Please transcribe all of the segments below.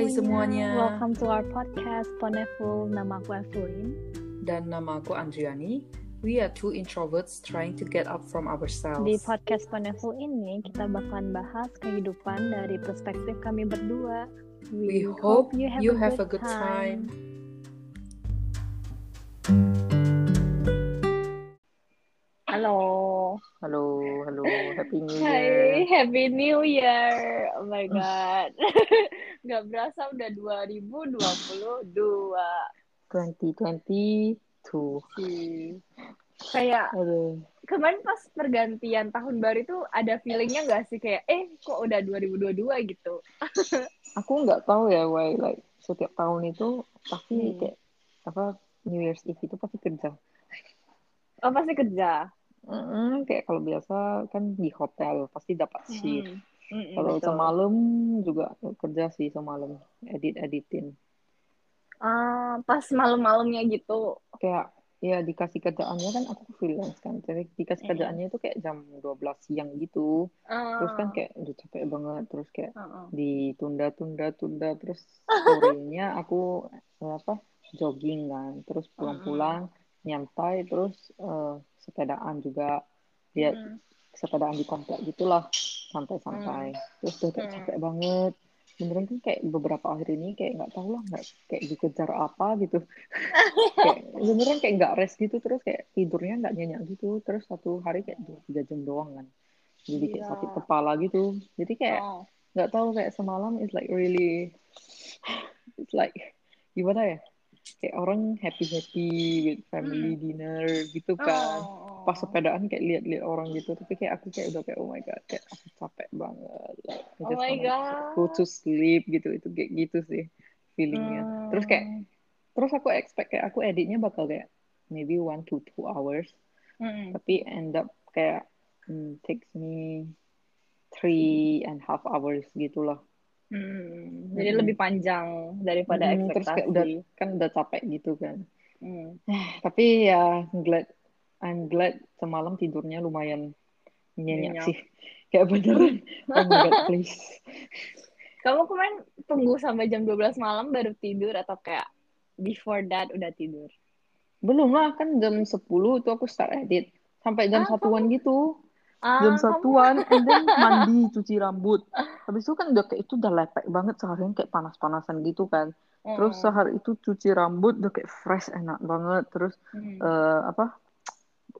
Hai semuanya. Welcome to our podcast Poneful. Nama aku Evelyn. Dan nama aku Andriani. We are two introverts trying to get up from ourselves. Di podcast Poneful ini kita bakalan bahas kehidupan dari perspektif kami berdua. We, hope you have, a, good time. Halo. Halo, halo, Happy New Hai, Year. Happy New Year. Oh my god. Gak berasa udah 2022. 2022. Kayak Aduh. kemarin pas pergantian tahun baru itu ada feelingnya gak sih kayak eh kok udah 2022 gitu. Aku nggak tahu ya, why like setiap tahun itu pasti Hmm. kayak apa New Year's Eve itu pasti kerja. Oh pasti kerja. Mm, kayak kalau biasa kan di hotel pasti dapat shift. Mm-mm. Mm-mm, Kalau betul. semalam juga kerja sih semalam edit editin. Ah, pas malam-malamnya gitu. kayak ya dikasih kerjaannya kan aku freelance kan jadi dikasih kerjaannya itu kayak jam 12 siang gitu terus kan kayak udah capek banget terus kayak ah. ditunda-tunda tunda terus sorenya aku eh, apa jogging kan terus pulang-pulang nyantai terus eh, sepedaan juga dia Mm. Sepedaan di komplek gitulah santai-santai. Terus udah kayak Mm. capek banget. Beneran kan kayak beberapa akhir ini kayak nggak tahu lah nggak kayak dikejar apa gitu. Kayak beneran kayak nggak rest gitu terus kayak tidurnya nggak nyenyak gitu. Terus satu hari kayak dua tiga jam doang kan. Jadi kayak Iya. sakit kepala gitu. Jadi kayak Oh. nggak tahu kayak semalam is like really it's like gimana ya kayak orang happy happy with family dinner gitu kan Oh. pas sepedaan kayak lihat-lihat orang gitu tapi kayak aku kayak udah kayak oh my god kayak aku capek banget like, I Oh just my wanna god. go to sleep gitu itu kayak gitu sih feelingnya terus kayak Hmm. terus aku expect kayak aku editnya bakal kayak maybe one to two hours Mm-mm. tapi end up kayak hmm, takes me three and half hours gitu Hmm, Jadi Mm-mm. lebih panjang daripada Mm, terus kayak udah ekspektasi. kan udah capek gitu kan Hmm. tapi ya glad I'm glad semalam tidurnya lumayan nyenyak Nyenyak. sih kayak beneran oh my god please Kamu kemarin tunggu sampai jam 12 malam baru tidur atau kayak before that udah tidur? belum lah kan jam 10 itu aku start edit sampai jam Ah, satuan gitu Ah, jam kamu satuan and then mandi cuci rambut. Habis itu kan udah kayak itu udah lepek banget seharian kayak panas-panasan gitu kan. Terus Hmm. sehari itu cuci rambut udah kayak fresh enak banget. Terus Hmm. eh, apa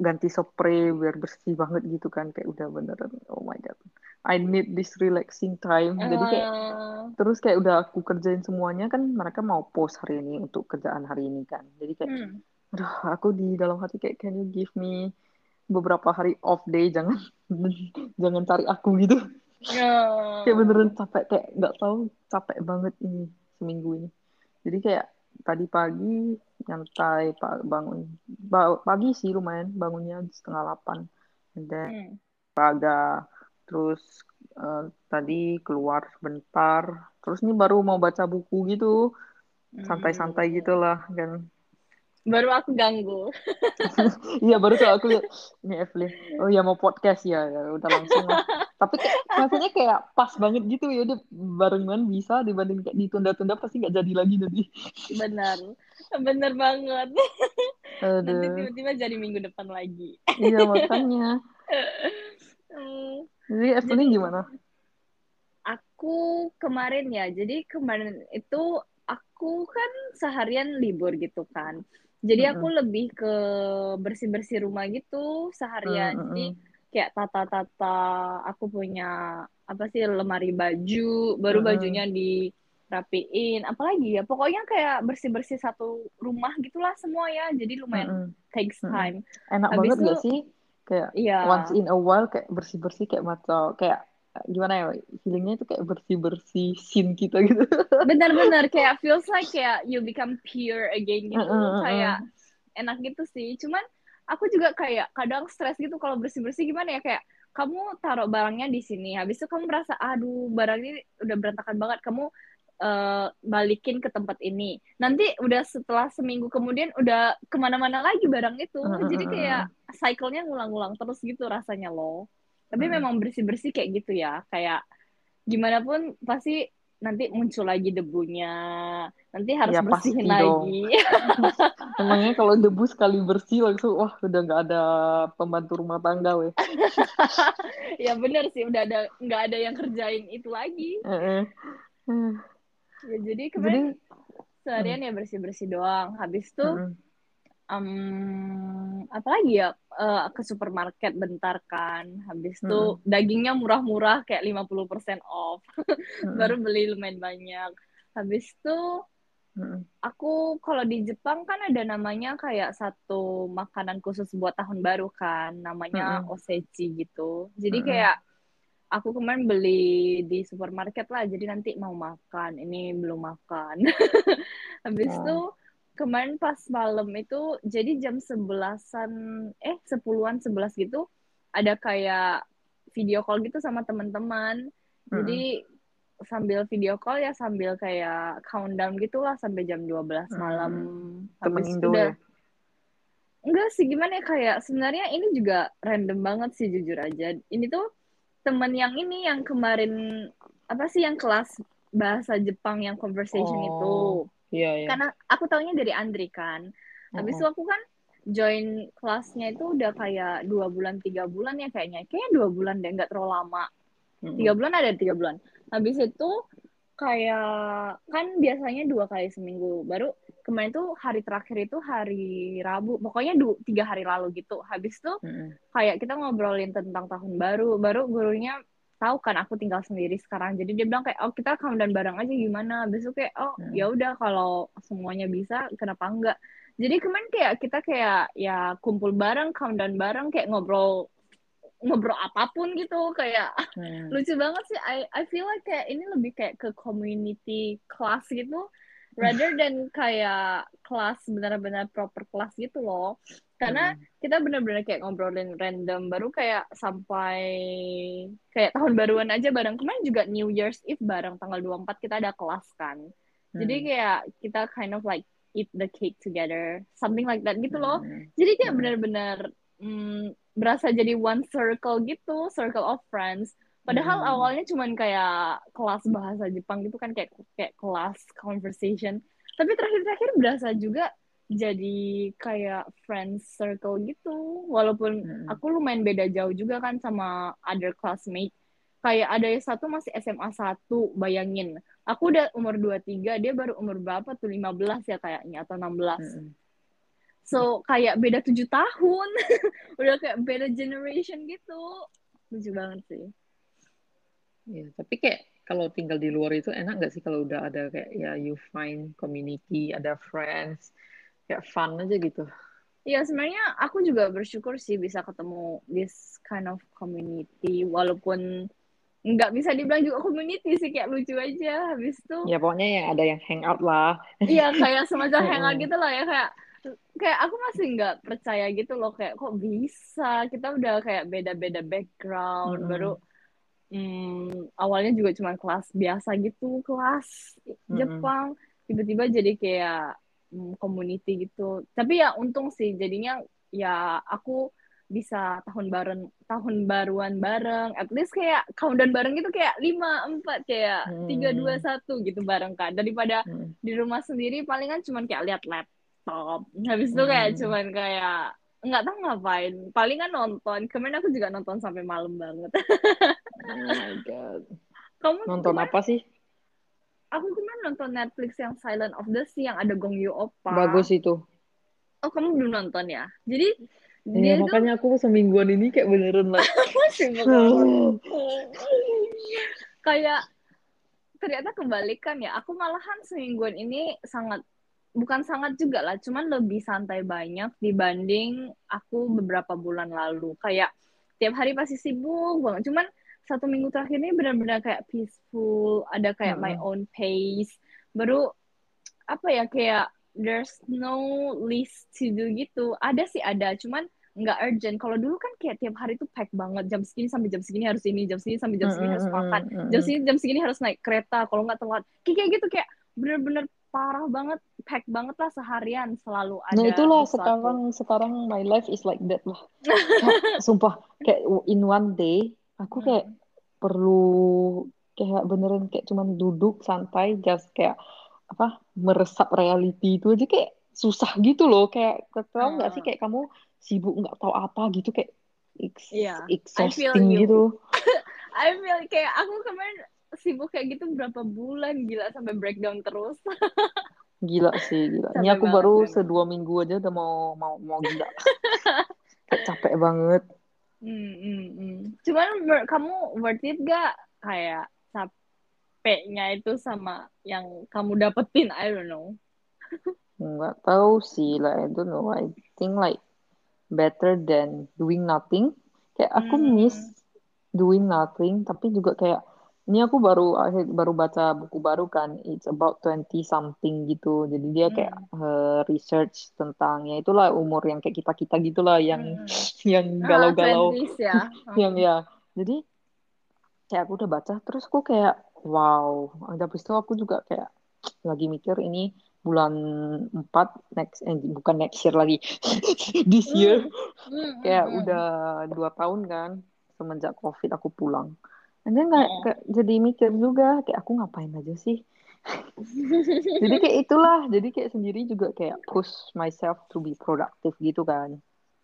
ganti spray biar bersih banget gitu kan. Kayak udah beneran oh my god. I need this relaxing time. Jadi kayak Ah, terus kayak udah aku kerjain semuanya kan mereka mau post hari ini untuk kerjaan hari ini kan. Jadi kayak hmm. aduh aku di dalam hati kayak can you give me beberapa hari off day jangan jangan cari aku gitu Ah. kayak beneran capek kayak nggak tahu capek banget ini seminggu ini jadi kayak tadi pagi nyantai bangun ba- pagi sih lumayan bangunnya setengah delapan then Hmm. olahraga terus eh, tadi keluar sebentar terus ini baru mau baca buku gitu santai-santai Hmm. gitulah kan Baru aku ganggu. iya baru tuh aku lihat ini Evelyn oh ya mau podcast ya ya udah langsung lah tapi kayak rasanya kayak pas banget gitu ya udah barengan bisa dibanding kayak ditunda-tunda pasti nggak jadi lagi nanti Benar. Benar banget. Nanti aduh tiba-tiba jadi minggu depan lagi. iya makanya jadi Evelyn Jadi- gimana Aku kemarin ya, jadi kemarin itu aku kan seharian libur gitu kan. Jadi aku lebih ke bersih-bersih rumah gitu seharian. Mm, mm, Jadi mm. kayak tata-tata, aku punya apa sih lemari baju, baru Mm, mm. bajunya dirapiin. Apalagi ya, pokoknya kayak bersih-bersih satu rumah gitulah semua ya. Jadi lumayan Mm, mm. takes Mm, mm. time. enak Habis banget itu- gak sih kayak Iya. once in a while kayak bersih-bersih kayak macam kayak gimana ya feelingnya itu kayak bersih-bersih scene kita gitu Benar-benar kayak feels like kayak you become pure again gitu. Mm, mm, Kayak enak gitu sih. Cuman aku juga kayak kadang stres gitu kalau bersih-bersih gimana ya kayak kamu taruh barangnya di sini. Habis itu kamu merasa aduh barang ini udah berantakan banget. Kamu eh, balikin ke tempat ini. Nanti udah setelah seminggu kemudian udah ke mana-mana lagi barang itu. Mm, Jadi kayak cycle-nya ngulang-ngulang terus gitu rasanya loh. Tapi Mm. memang bersih-bersih kayak gitu ya. Kayak gimana pun pasti nanti muncul lagi debunya nanti harus Ya, bersihin lagi Emangnya kalau debu sekali bersih langsung wah udah nggak ada pembantu rumah tangga weh. ya bener sih udah ada nggak ada yang kerjain itu lagi eh. ya jadi Jadi kemarin seharian ya bersih bersih doang habis itu mm, em, apa lagi ya Eh, ke supermarket bentar kan. Habis itu Mm-mm. dagingnya murah-murah kayak 50% off. Mm, baru beli lumayan banyak. Habis itu mm, aku kalau di Jepang kan ada namanya kayak satu makanan khusus buat tahun baru kan. Namanya Mm-mm. osechi gitu. Jadi Mm-mm. kayak aku kemarin beli di supermarket lah. Jadi nanti mau makan. Ini belum makan. Habis Oh. itu kemarin pas malam itu jadi jam sebelasan eh sepuluhan sebelas gitu ada kayak video call gitu sama teman-teman. Jadi sambil video call ya sambil kayak countdown gitulah sampai jam 12 malam. Temen habis itu Indo ya. enggak sih gimana ya kayak sebenarnya ini juga random banget sih jujur aja. Ini tuh temen yang ini yang kemarin apa sih yang kelas bahasa Jepang yang conversation Oh. itu Iya, iya. karena aku taunya dari Andri kan. Habis itu aku kan join kelasnya itu udah kayak dua bulan tiga bulan ya kayaknya. Kayaknya dua bulan deh nggak terlalu lama. Tiga bulan ada tiga bulan. Habis itu kayak kan biasanya dua kali seminggu. Baru kemarin tuh hari terakhir itu hari Rabu. Pokoknya du, tiga hari lalu gitu. Habis itu Mm-mm. kayak kita ngobrolin tentang tahun baru. Baru gurunya tahu kan aku tinggal sendiri sekarang. Jadi dia bilang kayak oh kita countdown bareng aja gimana? Besok kayak oh Hmm. ya udah kalau semuanya bisa kenapa enggak? Jadi kemarin kayak kita kayak ya kumpul bareng countdown bareng kayak ngobrol ngobrol apa pun gitu. Kayak Mm. lucu banget sih. I I feel like kayak ini lebih kayak ke community class gitu rather than kayak kelas benar-benar proper kelas gitu loh karena Mm. kita benar-benar kayak ngobrolin random baru kayak sampai kayak tahun baruan aja bareng kemarin juga New Year's Eve bareng tanggal 24 kita ada kelas kan jadi Mm. kayak kita kind of like eat the cake together something like that gitu loh Mm. jadi kayak Hmm. benar-benar mm, berasa jadi one circle gitu circle of friends padahal Hmm. awalnya cuman kayak kelas bahasa Jepang gitu kan kayak kayak kelas conversation tapi terakhir-terakhir berasa juga jadi kayak friends circle gitu. Walaupun Mm. aku lumayan beda jauh juga kan sama other classmate. Kayak ada yang satu masih SMA 1 bayangin. Aku udah umur 23 dia baru umur berapa tuh? 15 ya kayaknya atau 16 Mm. So kayak beda tujuh tahun, udah kayak beda generation gitu, lucu banget sih. Iya, tapi kayak kalau tinggal di luar itu enak nggak sih kalau udah ada kayak ya you find community, ada friends, kayak fun aja gitu. Ya sebenarnya aku juga bersyukur sih bisa ketemu this kind of community, walaupun nggak bisa dibilang juga community sih kayak lucu aja. Habis itu, Ya pokoknya yang ada yang hangout lah. iya kayak semacam hangout gitu lah ya kayak kayak aku masih nggak percaya gitu loh kayak kok bisa kita udah kayak beda-beda background Mm-mm. baru hmm, awalnya juga cuma kelas biasa gitu kelas Mm-mm. Jepang tiba-tiba jadi kayak hmm, community gitu tapi ya untung sih jadinya ya aku bisa tahun bareng tahun baruan bareng at least kayak countdown bareng gitu kayak lima empat kayak tiga dua Hmm. satu gitu bareng kan daripada Mm. di rumah sendiri palingan cuman kayak lihat laptop habis itu kayak Hmm. cuman kayak nggak tahu ngapain palingan nonton kemarin aku juga nonton sampai malam banget Oh my god. kamu Nonton kemarin apa sih? Aku kemarin nonton Netflix yang Silent of the Sea yang ada Gong Yoo Oppa. Bagus itu. oh kamu belum nonton ya? Jadi Iya, dia tuh makanya aku semingguan ini kayak beneran banget. kayak ternyata kebalikan ya. Aku malahan semingguan ini sangat bukan sangat juga lah cuman lebih santai banyak dibanding aku beberapa bulan lalu. Kayak tiap hari pasti sibuk banget. Cuman satu minggu terakhir ini benar-benar kayak peaceful ada kayak my Mm-mm. own pace baru apa ya kayak there's no list to do gitu ada sih ada cuman nggak urgent kalau dulu kan kayak tiap hari tuh pack banget jam segini sampai jam segini harus ini jam segini sampai jam segini harus makan jam segini jam segini harus naik kereta kalau nggak telat kayak gitu kayak bener-bener parah banget pack banget lah seharian selalu ada Nah itulah sesuatu. sekarang sekarang my life is like that lah. Sumpah kayak in one day aku kayak Hmm. perlu kayak beneran kayak cuman duduk santai just kayak apa meresap reality itu aja kayak susah gitu loh. Kayak tahu nggak sih Uh, kayak kamu sibuk nggak tahu apa gitu kayak ex- feel exhausting gitu. I feel kayak aku kemarin sibuk kayak gitu berapa bulan gila sampai breakdown terus. gila sih gila. Ini aku banget, baru banget. sedua minggu aja udah mau mau mau gila. Kayak capek banget Hmm, hmm, hmm. Cuman kamu worth it gak kayak capeknya itu sama yang kamu dapetin? I don't know. nggak tahu sih lah I don't know I think like better than doing nothing kayak aku Hmm. miss doing nothing tapi juga kayak ini aku baru akhir baru baca buku baru kan it's about 20 something gitu jadi dia kayak Hmm. eh, research tentang ya itulah umur yang kayak kita kita gitulah yang Hmm. yang Ah, galau-galau 20s ya. yang ya jadi kayak aku udah baca terus aku kayak wow habis itu aku juga kayak lagi mikir ini bulan 4 next eh, bukan next year lagi this year Hmm, hmm, kayak hmm. udah dua tahun kan semenjak covid aku pulang then nggak Hmm. kayak jadi mikir juga kayak aku ngapain aja sih jadi kayak itulah jadi kayak sendiri juga kayak push myself to be productive gitu kan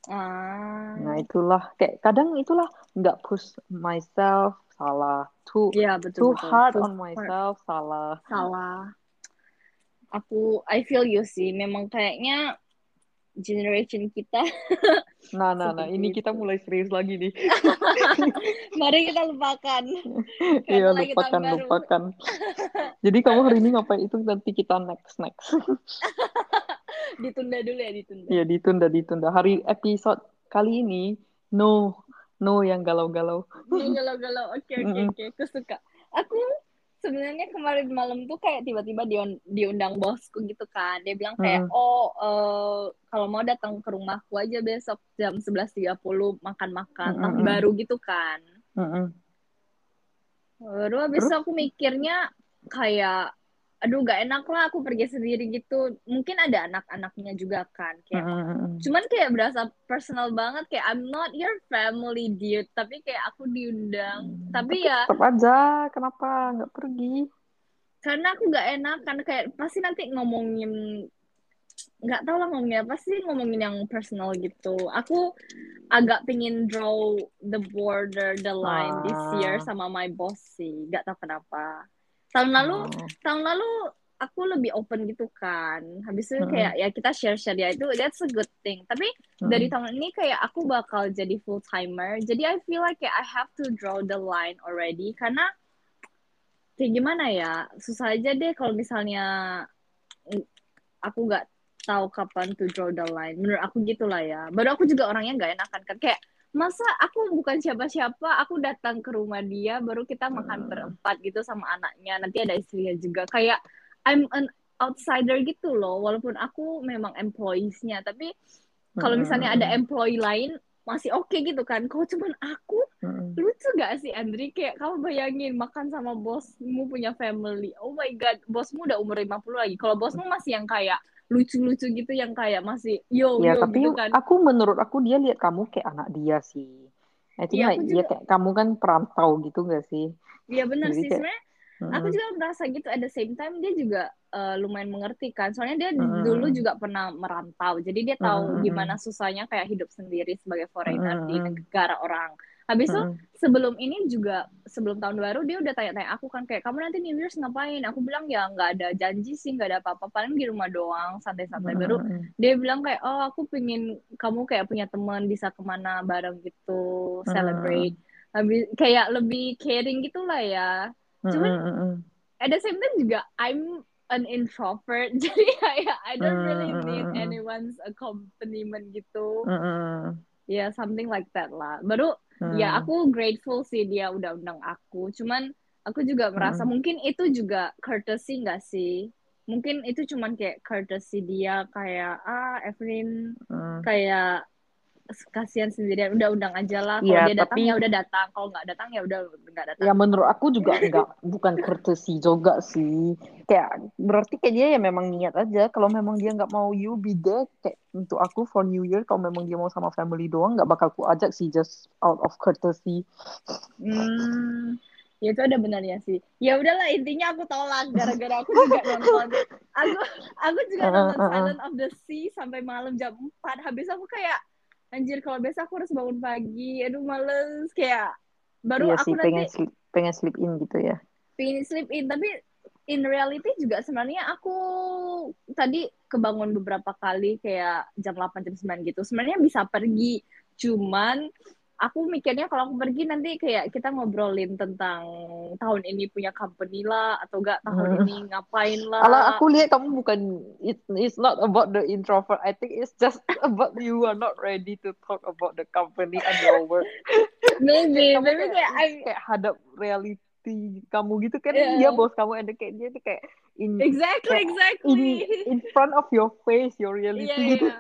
Ah, nah itulah kayak kadang itulah nggak push myself salah too iya too betul betul. hard Too on hard. myself salah Salah. Aku I feel you sih. Memang kayaknya generation kita. nah nah nah ini kita mulai serius lagi nih Mari kita lupakan. iya lupakan lupakan jadi kamu hari ini ngapain itu nanti kita next next Ditunda dulu ya, ditunda. ya ditunda ditunda hari episode kali ini no no yang galau-galau Lu galau-galau. Oke, oke, Mm-mm. oke. Aku suka. Aku sebenarnya kemarin malam tuh kayak tiba-tiba diun- diundang bosku gitu kan. Dia bilang kayak, Mm-mm. oh eh, kalau mau datang ke rumahku aja besok jam 11.30 makan-makan. Tahun Mm-mm. baru gitu kan. Mm-mm. Baru habis aku mikirnya kayak, aduh gak enak lah aku pergi sendiri gitu. Mungkin ada anak-anaknya juga kan. Kayak Mm-mm. cuman kayak berasa personal banget kayak I'm not your family dude tapi kayak aku diundang tapi ya tetap aja kenapa nggak pergi karena aku nggak enak kan kayak pasti nanti ngomongin nggak tahu lah ngomongin apa sih ngomongin yang personal gitu aku agak pengen draw the border the line this year Ah. sama my boss sih nggak tahu kenapa tahun lalu Oh. tahun lalu aku lebih open gitu kan. Habis itu kayak ya kita share share ya itu that's a good thing. Tapi Mm-mm. dari tahun ini kayak aku bakal jadi full timer jadi I feel like kayak I have to draw the line already. Karena kayak gimana ya susah aja deh kalau misalnya aku nggak tahu kapan to draw the line. Menurut aku gitulah ya. Baru aku juga orangnya nggak enakan kan. Kayak masa aku bukan siapa-siapa aku datang ke rumah dia baru kita makan Hmm. berempat gitu sama anaknya. Nanti ada istrinya juga. Kayak I'm an outsider gitu loh walaupun aku memang employees-nya. Tapi kalau misalnya ada employee lain masih oke gitu kan. Kalau cuman aku Mm-mm. lucu gak sih Andri? Kayak kamu bayangin makan sama bosmu punya family. Oh my god bosmu udah umur 50 lagi. Kalau bosmu masih yang kayak lucu-lucu gitu yang kayak masih yo ya yo tapi gitu kan aku menurut aku dia lihat kamu kayak anak dia sih like aku dia juga- kayak kamu kan perantau gitu gak sih Iya benar sih kayak- sebenarnya Mm-mm. aku juga merasa gitu at the same time dia juga uh, lumayan mengerti kan soalnya dia Mm-mm. dulu juga pernah merantau jadi dia tahu Mm-mm. gimana susahnya kayak hidup sendiri sebagai foreigner di Mm-mm. negara orang habis itu sebelum ini juga sebelum tahun baru dia udah tanya-tanya aku kan kayak kamu nanti New Year's ngapain? Aku bilang ya nggak ada janji sih nggak ada apa-apa paling di rumah doang santai-santai. Baru Mm-mm. dia bilang kayak oh aku pengen kamu kayak punya teman bisa ke mana bareng gitu celebrate. Habis kayak lebih caring gitulah ya. Cuman- Mm-mm. at the same time juga I'm an introvert jadi kayak I don't really Hmm, need hmm, hmm. anyone's accompaniment gitu. Ya something like that lah. Baru Mm. ya aku grateful sih dia udah undang aku cuman aku juga merasa Hmm. mungkin itu juga courtesy nggak sih mungkin itu cuman kayak courtesy dia kayak ah Evelyn Mm. kayak kasihan sendirian udah undang aja lah kalau Iya, dia datang tapi- ya udah datang kalau nggak datang ya udah nggak datang Ya menurut aku juga enggak bukan courtesy juga sih. Kayak berarti kayak dia ya memang niat aja. Kalau memang dia nggak mau you be there kayak untuk aku for New Year kalau memang dia mau sama family doang nggak bakal ku ajak sih just out of courtesy. Hmm, ya itu ada benarnya sih ya udahlah intinya aku tolak gara-gara aku juga nonton aku aku juga Uh, nonton uh, uh. Silent of the Sea sampai malam jam 4 habis aku kayak anjir kalau biasa aku harus bangun pagi. Aduh males. Kayak baru Iya aku sih nanti pengen sleep, pengen sleep in gitu ya. pengen sleep in. Tapi in reality juga sebenarnya aku tadi kebangun beberapa kali kayak jam 8 jam 9 gitu. Sebenarnya bisa pergi. Cuman aku mikirnya kalau aku pergi nanti kayak kita ngobrolin tentang tahun ini punya company lah atau enggak tahun Hmm. ini ngapain Kalau lah aku lihat kamu bukan it, it's not about the introvert. I think it's just about you are not ready to talk about the company and your work. maybe maybe kayak kayak I kayak hadap reality kamu gitu kan Yeah. dia bos kamu and kayak dia tuh kayak in exactly kayak in exactly in front of your face your reality Iya gitu. iya.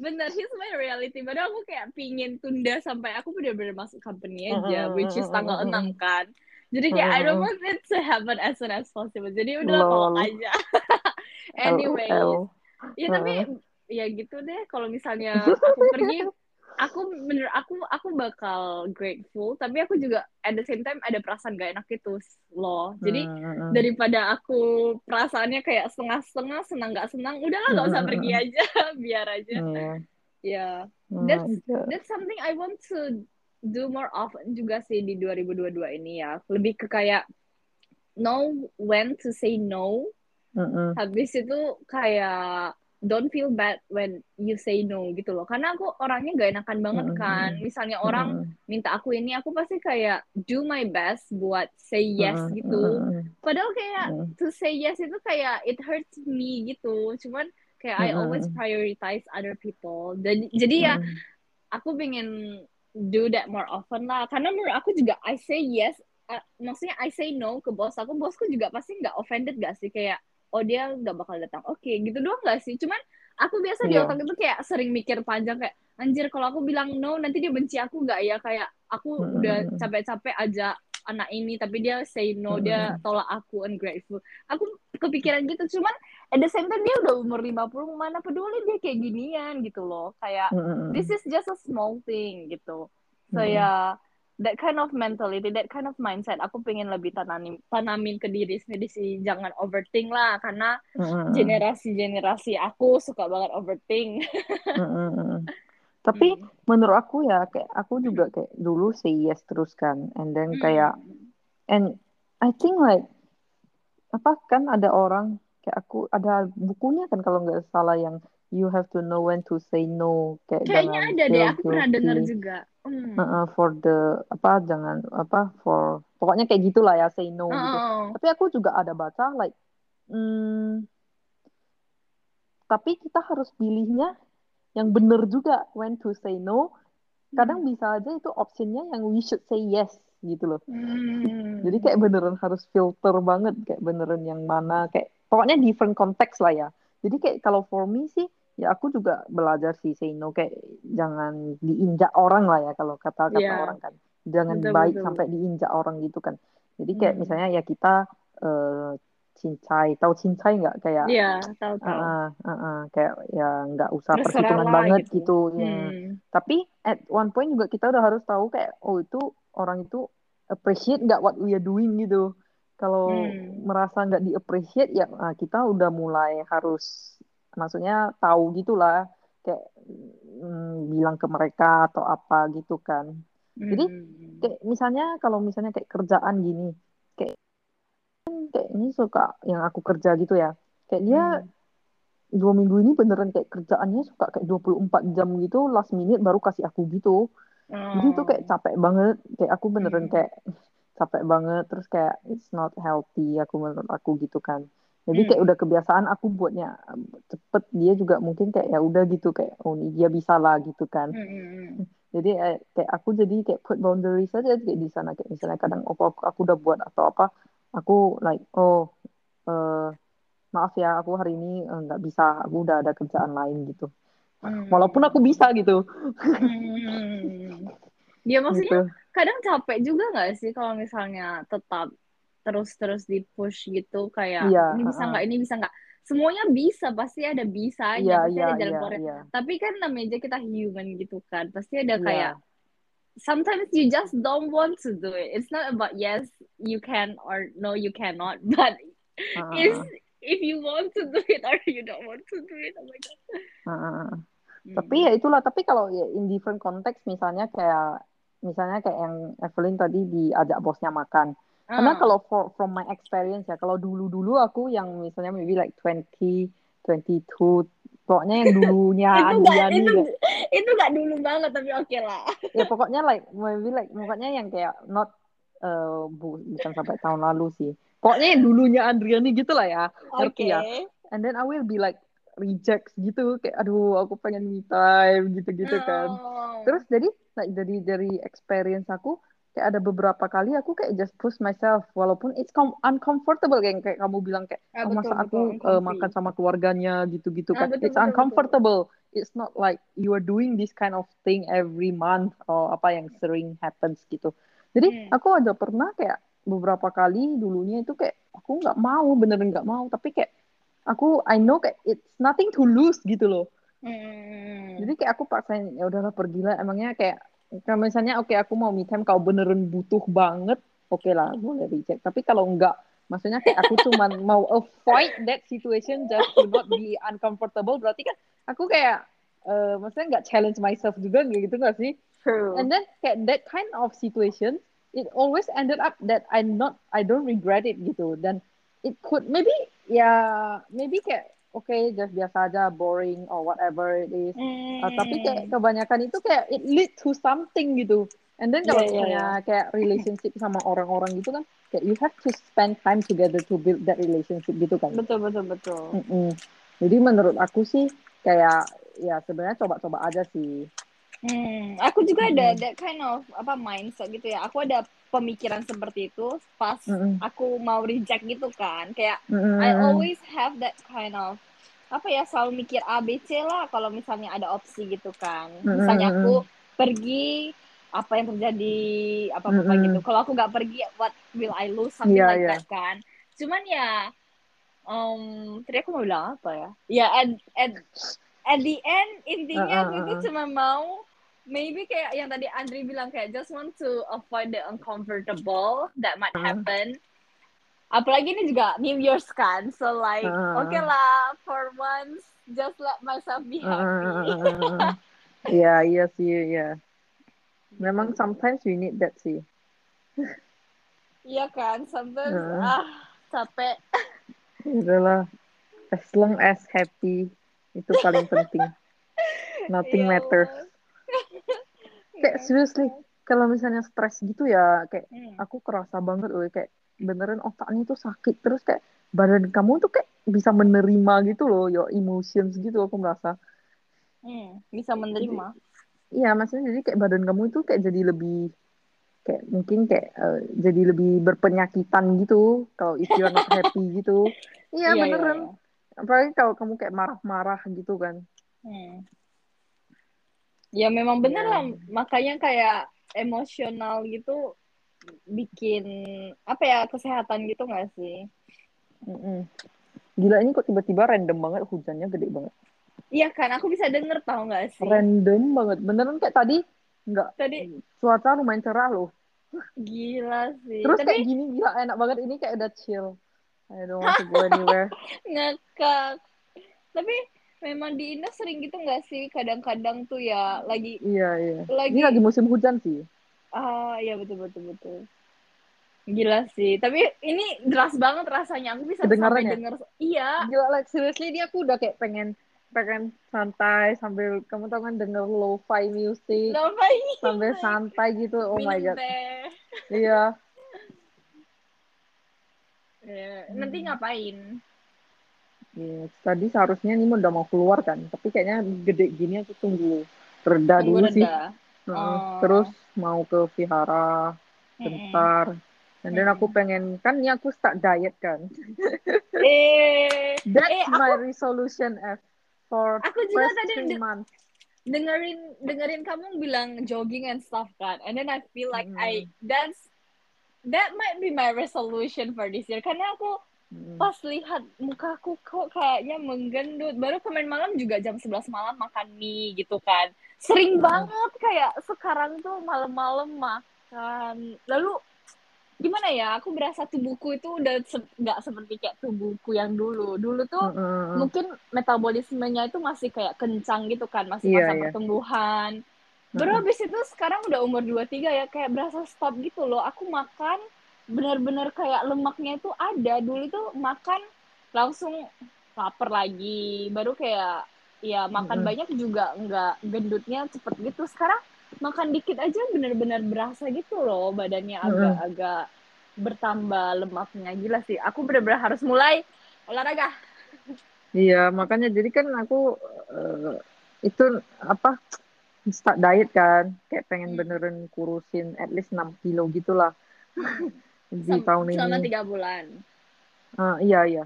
Bener, he's my reality. Padahal aku kayak pingin tunda sampai aku bener-bener masuk company aja, Mm-mm, which is tanggal mm-mm, 6 kan. Jadi kayak I don't want it to happen as soon as possible. Jadi udahlah Lol. tolak aja. Anyways, LOL. ya tapi ya gitu deh. Kalau misalnya aku pergi, aku bener aku aku bakal grateful. Tapi aku juga at the same time ada perasaan gak enak gitu loh. Jadi Mm-mm. daripada aku perasaannya kayak setengah-setengah senang nggak senang udahlah nggak usah pergi aja biar aja. Oh that's that's something I want to do more often juga sih di 2022 ini ya. Lebih ke kayak know when to say no. Habis itu kayak don't feel bad when you say no gitu loh karena aku orangnya gak enakan banget Mm-mm. kan misalnya orang Mm-mm. minta aku ini aku pasti kayak do my best buat say yes Mm-mm. gitu. Padahal kayak Mm. to say yes itu kayak it hurts me gitu. Cuman kayak I always prioritize other people. Jadi jadi ya aku pengen do that more often lah. Karena menurut aku juga I say yes, uh, maksudnya I say no ke bos aku, bosku juga pasti nggak offended gak sih kayak oh dia nggak bakal datang. Oke, gitu doang gak sih? Cuman aku biasa di Iya. otak itu kayak sering mikir panjang kayak anjir kalau aku bilang no nanti dia benci aku nggak ya kayak aku Mm-mm. udah capek-capek aja anak ini tapi dia say no dia tolak aku ungrateful aku kepikiran gitu cuman at the same time dia udah umur 50 mana peduli dia kayak ginian gitu loh kayak this is just a small thing gitu so ya that kind of mentality that kind of mindset aku pengen lebih tanamin tanamin ke diri sendiri sih jangan overthink lah karena Mm-mm. generasi generasi aku suka banget overthink. Mm-mm. Tapi Hmm. menurut aku ya kayak aku juga kayak dulu say yes terus kan and then kayak Hmm. and I think like apa kan ada orang kayak aku ada bukunya kan kalau nggak salah yang you have to know when to say no kayak kayaknya ada deh aku pernah dengar juga Hmm. Uh-uh, for the apa jangan apa for pokoknya kayak gitulah ya say no gitu Oh. tapi aku juga ada baca like hmm, tapi kita harus pilihnya yang bener juga when to say no kadang bisa aja itu optionnya yang we should say yes gitu loh Hmm. jadi kayak beneran harus filter banget kayak beneran yang mana kayak pokoknya different konteks lah ya jadi kayak kalau for me sih ya aku juga belajar sih say no kayak jangan diinjak orang lah ya kalau kata-kata Iya. orang kan jangan Betul, baik betul. sampai diinjak orang gitu kan jadi kayak Hmm. misalnya ya kita eh cincai tahu cincai nggak kayak Iya, tahu tahu. ah ah, ah, ah, kayak ya nggak usah Terserah perhitungan banget gitu. gitu, ya Hmm. tapi at one point juga kita udah harus tahu kayak oh itu orang itu appreciate nggak what we are doing gitu kalau Hmm. merasa nggak di appreciate ya ah, kita udah mulai harus maksudnya tahu gitulah kayak mm, bilang ke mereka atau apa gitu kan Jadi, Hmm. kayak misalnya kalau misalnya kayak kerjaan gini kayak kayak ini suka yang aku kerja gitu ya kayak dia Hmm. dua minggu ini beneran kayak kerjaannya suka kayak 24 jam gitu last minute baru kasih aku gitu jadi itu kayak Oh. capek banget kayak aku beneran Hmm. kayak capek banget terus kayak it's not healthy aku menurut aku gitu kan jadi Hmm. kayak udah kebiasaan aku buatnya cepet dia juga mungkin kayak ya udah gitu kayak oh ini dia bisa lah gitu kan Hmm, hmm, hmm. jadi eh, kayak aku jadi kayak put boundaries aja kayak di sana kayak misalnya kadang oh aku, aku udah buat atau apa aku like oh eh, maaf ya aku hari ini eh, nggak bisa aku udah ada kerjaan lain gitu Hmm. walaupun aku bisa gitu Hmm. Ya maksudnya gitu kadang capek juga nggak sih kalau misalnya tetap terus-terus di push gitu kayak iya ini bisa nggak ini bisa nggak semuanya bisa pasti ada bisanya iya pasti iya ada jalan iya keluarnya iya tapi kan namanya aja kita human gitu kan pasti ada iya kayak sometimes you just don't want to do it. It's not about yes you can or no you cannot, but Ah, if if you want to do it or you don't want to do it, oh my god. Hmm. Tapi ya itulah. Tapi kalau ya in different context, misalnya kayak misalnya kayak yang Evelyn tadi diajak bosnya makan. Karena Ah. kalau for, from my experience ya, kalau dulu-dulu aku yang misalnya maybe like 20, 22, pokoknya yang dulunya itu gak Andriani itu itu gak dulu banget tapi oke lah. Ya pokoknya like maybe like pokoknya yang kayak not eh, bu, bukan sampai tahun lalu sih. Pokoknya yang dulunya Andriani gitu lah ya. Ngerti Oke. ya? And then I will be like rejects gitu kayak aduh aku pengen me time gitu-gitu kan. Oh. Terus jadi like dari dari experience aku kayak ada beberapa kali aku kayak just push myself walaupun it's com- uncomfortable kayak kayak kamu bilang kayak Ah, oh, betul, masa betul, aku uh, makan sama keluarganya gitu-gitu Ah, kan. betul, it's betul, uncomfortable. It's not like you are doing this kind of thing every month or apa yang sering happens gitu. Jadi Hmm. aku ada pernah kayak beberapa kali dulunya itu kayak aku nggak mau beneran nggak mau. Tapi kayak aku I know kayak it's nothing to lose gitu loh. Hmm. jadi kayak aku paksain ya udahlah pergilah. Emangnya kayak kalau misalnya oke aku mau me time kau beneran butuh banget oke lah boleh reject. Tapi kalau enggak maksudnya kayak aku cuman mau avoid that situation just to not be uncomfortable berarti kan aku kayak eh, maksudnya nggak challenge myself juga gitu nggak sih? True. and then kayak that kind of situation it always ended up that I not I don't regret it gitu. Dan it could maybe ya maybe kayak oke just biasa aja boring or whatever it is Uh, tapi kayak kebanyakan itu kayak it lead to something gitu. And then kalau Iya, iya, misalnya kayak relationship sama orang-orang gitu kan, kayak you have to spend time together to build that relationship gitu kan. betul betul betul. Mm-mm. Jadi menurut aku sih kayak ya sebenarnya coba-coba aja sih. Hmm, aku juga ada that kind of apa mindset gitu ya. Aku ada pemikiran seperti itu pas Mm-mm. aku mau reject gitu kan. Kayak Mm-mm. I always have that kind of apa ya selalu mikir A B C lah kalau misalnya ada opsi gitu kan. Misalnya aku pergi apa yang terjadi apa apa Mm-mm. gitu. Kalau aku nggak pergi what will I lose something Iya, like iya. that kan. Cuman ya um tadi aku mau bilang apa ya? Ya at at at the end intinya Uh, aku uh, itu uh. cuma mau maybe kayak yang tadi Andri bilang kayak just want to avoid the uncomfortable that might Uh. happen. Apalagi ini juga New Year's kan, so like Uh. oke lah for once just let myself be happy. Uh, Iya, iya sih, iya. Memang sometimes we need that sih. Iya kan, sometimes Uh. ah capek. Udahlah, as long as happy itu paling penting. Nothing Ya matters. Kayak seriously, kalau misalnya stres gitu ya, kayak Hmm. aku kerasa banget loh, kayak beneran otaknya tuh sakit terus kayak badan kamu tuh kayak bisa menerima gitu loh, your emotions gitu aku merasa. Hmm, bisa menerima. Iya, maksudnya jadi kayak badan kamu itu kayak jadi lebih kayak mungkin kayak eh, jadi lebih berpenyakitan gitu kalau if you're not happy gitu. Iya, Iya, iya, beneran. iya. Apalagi kalau kamu kayak marah-marah gitu kan. Hmm. Ya memang bener Iya. lah, makanya kayak emosional gitu bikin apa ya kesehatan gitu nggak sih? Mm-mm. Gila ini kok tiba-tiba random banget hujannya gede banget. Iya kan, aku bisa denger tau nggak sih? Random banget. Beneran kayak tadi nggak Tadi cuaca lumayan cerah loh. gila sih. Terus Tapi kayak gini gila enak banget ini kayak udah chill. I don't want to go anywhere. ngekak. Tapi memang di Indo sering gitu nggak sih? Kadang-kadang tuh ya lagi iya iya. lagi Ini lagi musim hujan sih. ah ya betul betul betul. Gila sih. Tapi ini deras banget rasanya. Aku bisa sampai ya? denger. Iya. Gila like seriously dia aku udah kayak pengen pengen santai sambil kamu tau kan denger lo-fi music ini? sambil santai gitu. Oh my god. teh. Iya. Ya, Nanti ngapain? Iya, tadi seharusnya ini udah mau keluar kan, tapi kayaknya gede gini aku tunggu reda Tunggu dulu sih. reda. Heeh. Oh. Terus mau ke vihara bentar. Dan then Mm-mm. aku pengen kan ini aku start diet kan. Eh, That's eh aku my resolution F for aku juga first tadi three months. dengerin dengerin kamu bilang jogging and stuff kan, and then I feel like Mm. I that's that might be my resolution for this year karena aku Pas lihat mukaku kok kayaknya menggendut baru kemarin malam juga jam 11 malam makan mie gitu kan sering banget kayak se- sekarang tuh malam-malam makan. Lalu gimana ya? Aku berasa tubuhku itu udah nggak se seperti kayak tubuhku yang dulu. Dulu tuh mm -hmm. mungkin metabolismenya itu masih kayak kencang gitu kan, masih yeah, masa yeah. pertumbuhan. Baru mm -hmm. habis itu sekarang udah umur 23 ya kayak berasa stop gitu loh. Aku makan benar-benar kayak lemaknya itu ada. Dulu itu makan langsung lapar lagi. Baru kayak ya makan mm -hmm. banyak juga nggak gendutnya cepet gitu. Sekarang makan dikit aja bener-bener berasa gitu loh badannya agak-agak bertambah lemaknya gila sih aku bener-bener harus mulai olahraga iya makanya jadi kan aku uh, itu apa start diet kan kayak pengen hmm. beneran kurusin at least 6 kilo gitulah di Sam tahun ini selama tiga bulan uh, iya iya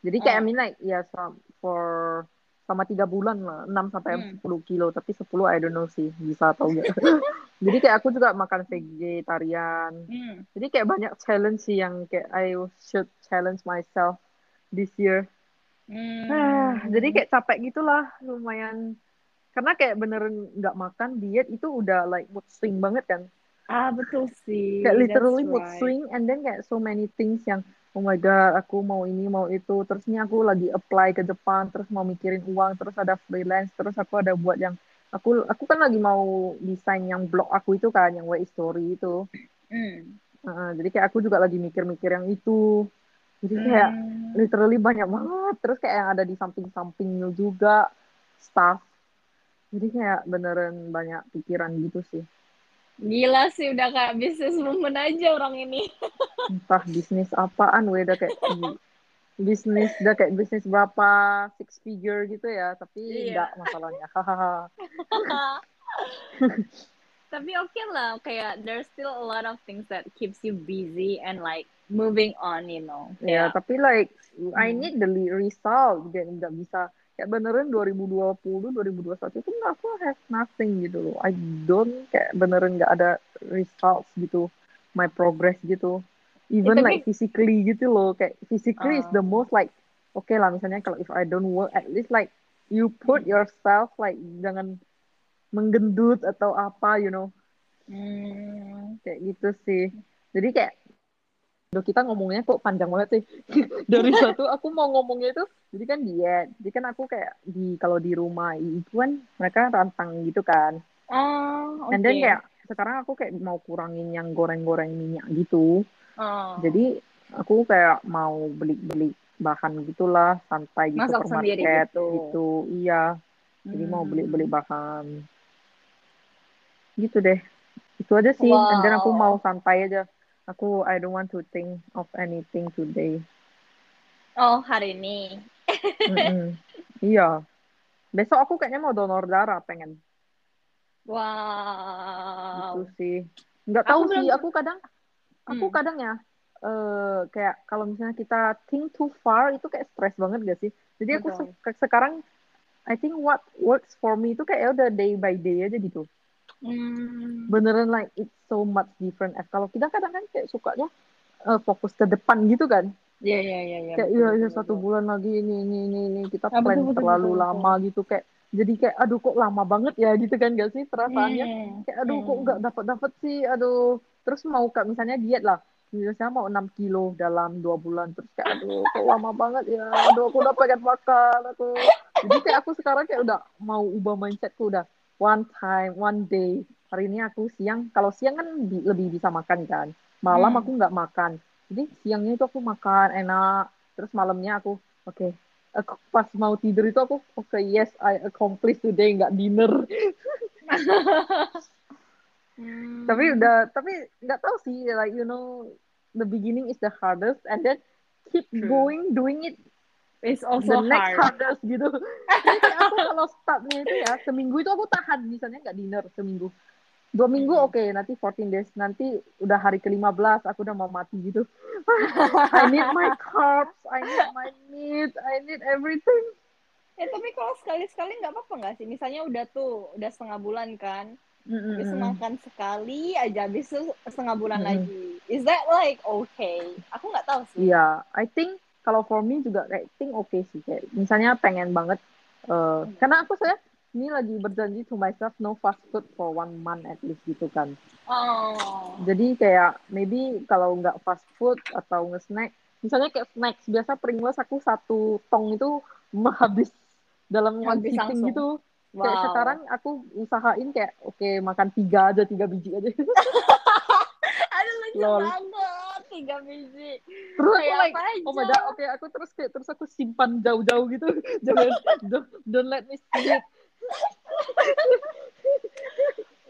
jadi kayak oh. I mean like ya yeah, for sama tiga bulan lah, 6 sampai hmm. 10 kilo, tapi 10 I don't know sih bisa atau enggak. Jadi kayak aku juga makan vegetarian. Hmm. Jadi kayak banyak challenge sih yang kayak I should challenge myself this year. Hmm. Ah, jadi kayak capek gitulah, lumayan. Karena kayak beneran nggak makan diet itu udah like mood swing banget kan. Ah betul sih. Kayak literally mood swing and then kayak so many things yang oh my god aku mau ini mau itu. Terusnya aku lagi apply ke Jepang terus mau mikirin uang terus ada freelance terus aku ada buat yang aku aku kan lagi mau desain yang blog aku itu kan yang way story itu. Mm. uh, jadi kayak aku juga lagi mikir-mikir yang itu. Jadi kayak mm. literally banyak banget. Terus kayak yang ada di samping-sampingnya juga staff. Jadi kayak beneran banyak pikiran gitu sih Gila sih udah kayak bisnis woman aja orang ini. Entah bisnis apaan, we udah kayak bisnis udah kayak bisnis berapa six figure gitu ya, tapi iya. enggak masalahnya. tapi oke okay lah, kayak there's still a lot of things that keeps you busy and like moving on, you know. Ya, yeah, tapi like hmm. I need the result, jadi nggak bisa kayak beneran 2020 2021 itu aku have nothing gitu loh. I don't kayak beneran nggak ada results gitu my progress gitu. Even ya, like physically gitu loh. Kayak physically uh, is the ah. most like oke okay lah misalnya kalau if I don't work at least like you put yourself like jangan menggendut atau apa you know. Hmm. kayak gitu sih. Jadi kayak Duh, kita ngomongnya kok panjang banget sih. Dari satu aku mau ngomongnya itu, jadi kan diet. Jadi kan aku kayak di kalau di rumah itu kan mereka rantang gitu kan. Oh, okay. And then kayak sekarang aku kayak mau kurangin yang goreng-goreng minyak gitu. Oh. Jadi aku kayak mau beli-beli bahan gitulah santai gitu Masak supermarket gitu. gitu. Iya. Jadi hmm. mau beli-beli bahan. Gitu deh. Itu aja sih. Wow. And then aku mau santai aja Aku I don't want to think of anything today. Oh, hari ini. Iya. Besok aku kayaknya mau donor darah pengen. Wow. Itu sih. Nggak tahu aku sih, belum... aku kadang aku hmm. kadang ya uh, kayak kalau misalnya kita think too far itu kayak stress banget gak sih? Jadi aku se sekarang I think what works for me itu kayak ya udah day by day aja gitu. Hmm. Beneran like it's so much different. Eh, kalau kita kadang kan kayak sukanya uh, fokus ke depan gitu kan. Iya iya iya. Ya, kayak iya iya satu bulan lagi ini ini ini ini kita ya, plan betul, terlalu betul, lama betul. gitu kayak jadi kayak aduh kok lama banget ya gitu kan gak sih perasaannya hmm. kayak aduh hmm. kok nggak dapat dapat sih aduh terus mau kak misalnya diet lah misalnya mau 6 kilo dalam dua bulan terus kayak aduh kok lama banget ya aduh aku udah pengen makan aku jadi kayak aku sekarang kayak udah mau ubah mindsetku udah one time, one day. Hari ini aku siang, kalau siang kan bi lebih bisa makan kan. Malam hmm. aku nggak makan. Jadi siangnya itu aku makan enak. Terus malamnya aku, oke, okay, aku pas mau tidur itu aku, oke, okay, yes, I accomplish today, nggak dinner. hmm. Tapi udah, tapi nggak tahu sih, like you know, the beginning is the hardest, and then keep True. going, doing it It's also the next hard. hardest gitu. Jadi aku kalau startnya itu ya seminggu itu aku tahan misalnya nggak dinner seminggu. Dua minggu oke okay, nanti 14 days nanti udah hari ke-15 aku udah mau mati gitu. I need my carbs, I need my meat, I need everything. Ya tapi kalau sekali-sekali nggak apa-apa nggak sih? Misalnya udah tuh udah setengah bulan kan, mm-hmm. habis makan sekali aja habis itu setengah bulan mm-hmm. lagi. Is that like okay? Aku nggak tahu sih. Iya, yeah, I think kalau for me juga kayak think oke okay sih kayak misalnya pengen banget uh, karena aku saya ini lagi berjanji to myself no fast food for one month at least gitu kan. Oh. Jadi kayak maybe kalau nggak fast food atau nge-snack, misalnya kayak snacks biasa Pringles aku satu tong itu habis dalam one sitting gitu. Wow. Kayak sekarang aku usahain kayak oke makan tiga aja tiga biji aja. Aduh lucu Lol. banget tiga biji. terus aku Kayak like apa aja? oh my god oke aku terus kayak terus aku simpan jauh-jauh gitu. Jangan don't, don't let me see it.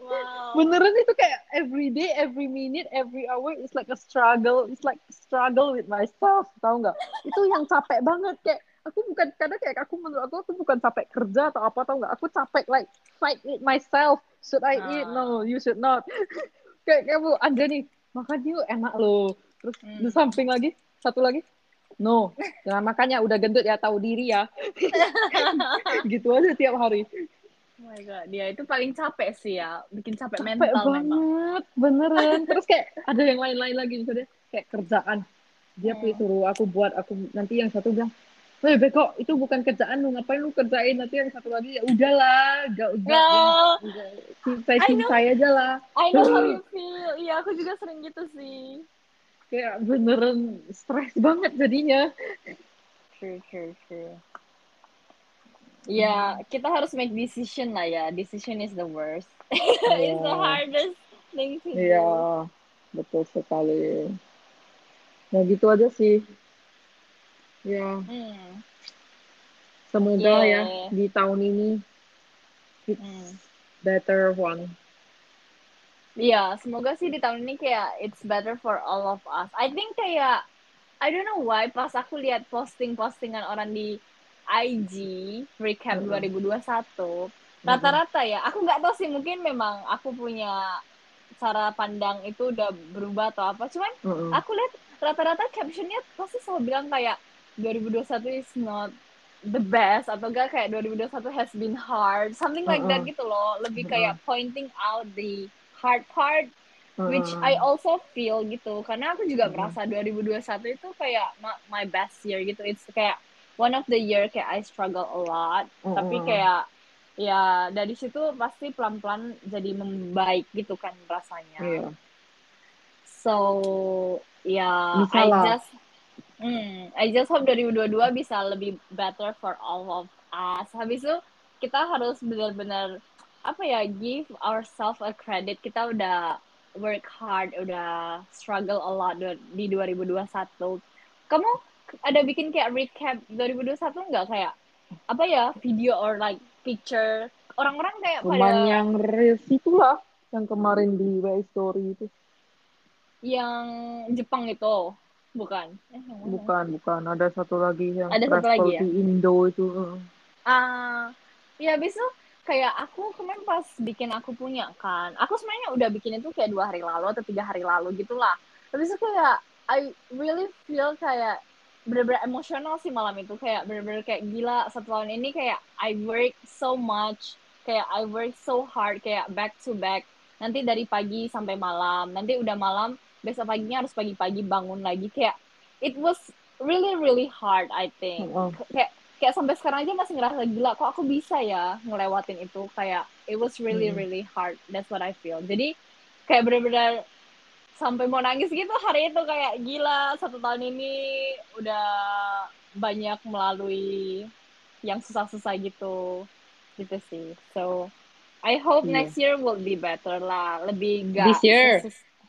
Wow. Beneran itu kayak every day, every minute, every hour is like a struggle. It's like struggle with myself, tahu nggak? Itu yang capek banget kayak aku bukan kadang kayak aku menurut aku aku bukan capek kerja atau apa tahu nggak? Aku capek like fight with myself. Should I eat? No, you should not. kayak kamu ada nih makan yuk enak loh. Terus di Hmm. samping lagi satu lagi No, jangan makannya udah gendut ya tahu diri ya. gitu aja tiap hari. Oh my god, dia itu paling capek sih ya, bikin capek, capek mental memang. banget beneran terus kayak ada yang lain-lain lagi misalnya kayak kerjaan dia Hmm. suruh aku buat aku nanti yang satu bilang Weh Beko, itu bukan kerjaan lu ngapain lu kerjain nanti yang satu lagi ya udahlah gak usah Ya, cintai I know. cintai aja lah I know how you feel. Iya, aku juga sering gitu sih. Kayak beneran stres banget jadinya True, true, true. Ya, kita harus make decision lah ya. Decision is the worst. It's the hardest thing to do. iya betul sekali nah gitu aja sih ya Hmm. semoga Yeah. ya di tahun ini it's Hmm. better one Iya, semoga sih di tahun ini kayak it's better for all of us. I think kayak I don't know why pas aku lihat posting-postingan orang di IG recap Mm-mm. 2021 rata-rata ya aku nggak tahu sih mungkin memang aku punya cara pandang itu udah berubah atau apa cuman Mm-mm. aku lihat rata-rata captionnya pasti selalu bilang kayak 2021 is not the best atau enggak kayak 2021 has been hard something like that Uh-uh. gitu loh lebih kayak pointing out the hard part which Mm-mm. I also feel gitu karena aku juga Mm-mm. merasa 2021 itu kayak not my best year gitu it's kayak one of the year kayak I struggle a lot Mm-mm. tapi kayak ya dari situ pasti pelan-pelan jadi membaik gitu kan rasanya Iya. So ya Bisa I lah. just hmm, I just hope 2022 bisa lebih better for all of us. Habis itu kita harus benar-benar apa ya give ourselves a credit. Kita udah work hard, udah struggle a lot di 2021. Kamu ada bikin kayak recap 2021 nggak kayak apa ya video or like picture orang-orang kayak Cuman pada yang reels itulah yang kemarin di WA Story itu. yang Jepang itu bukan eh? Bukan, bukan. Ada satu lagi yang Ada satu lagi ya? di Indo itu. uh. Ah, ya besok kayak aku kemarin pas bikin aku punya kan, aku sebenarnya udah bikin itu kayak dua hari lalu atau tiga hari lalu gitulah. Tapi itu kayak I really feel kayak bener-bener emosional sih malam itu kayak bener-bener kayak gila satu tahun ini kayak I work so much kayak I work so hard kayak back to back nanti dari pagi sampai malam nanti udah malam besok paginya harus pagi-pagi bangun lagi kayak it was really really hard I think Heeh. kayak kayak sampai sekarang aja masih ngerasa gila kok aku bisa ya ngelewatin itu kayak it was really Hmm. really hard that's what I feel jadi kayak bener-bener sampai mau nangis gitu hari itu kayak gila satu tahun ini udah banyak melalui yang susah-susah gitu gitu sih so I hope Iya. next year will be better lah lebih gak This year.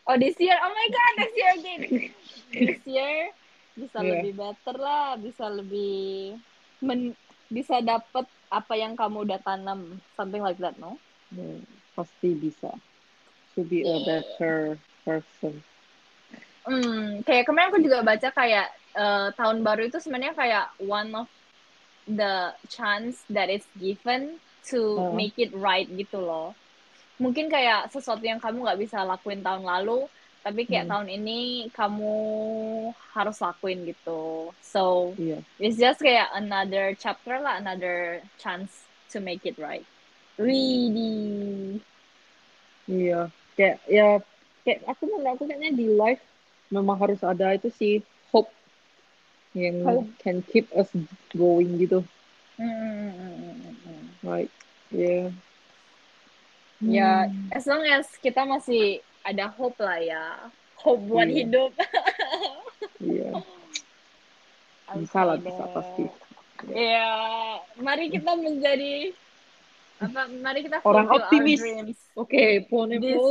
oh this year oh my god next year again this year bisa Iya. lebih better lah bisa lebih men bisa dapet apa yang kamu udah tanam something like that no Hmm, Pasti bisa. To be a better person. Hmm, kayak kemarin aku juga baca kayak eh, tahun baru itu sebenarnya kayak one of the chance that is given to Oh. make it right gitu loh. Mungkin kayak sesuatu yang kamu nggak bisa lakuin tahun lalu, tapi kayak Hmm. tahun ini kamu harus lakuin gitu. So Iya. it's just kayak another chapter lah, another chance to make it right. Really. Iya. Kayak ya kayak aku menurut aku kayaknya di life memang harus ada itu sih hope yang Hope. can keep us going gitu. Hmm, hmm, hmm, hmm, hmm. Yeah. Ya, Hmm. as long as kita masih ada hope lah ya. Hope buat Iya. hidup. Iya. Bisa lah, bisa pasti. Iya, mari kita menjadi apa? Mari kita Orang optimis. Oke,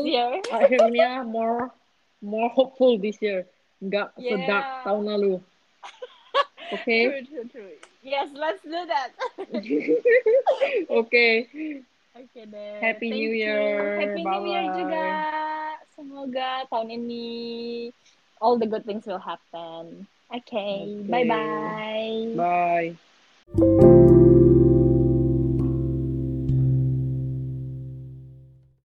year. akhirnya more more hopeful this year. Nggak sedak Yeah. tahun lalu. Oke. True, true, true. Yes, let's do that. Oke. Oke deh. Happy Thank New you. Year. Happy New Year juga. Semoga tahun ini all the good things will happen. Okay, Okay. bye-bye. Bye.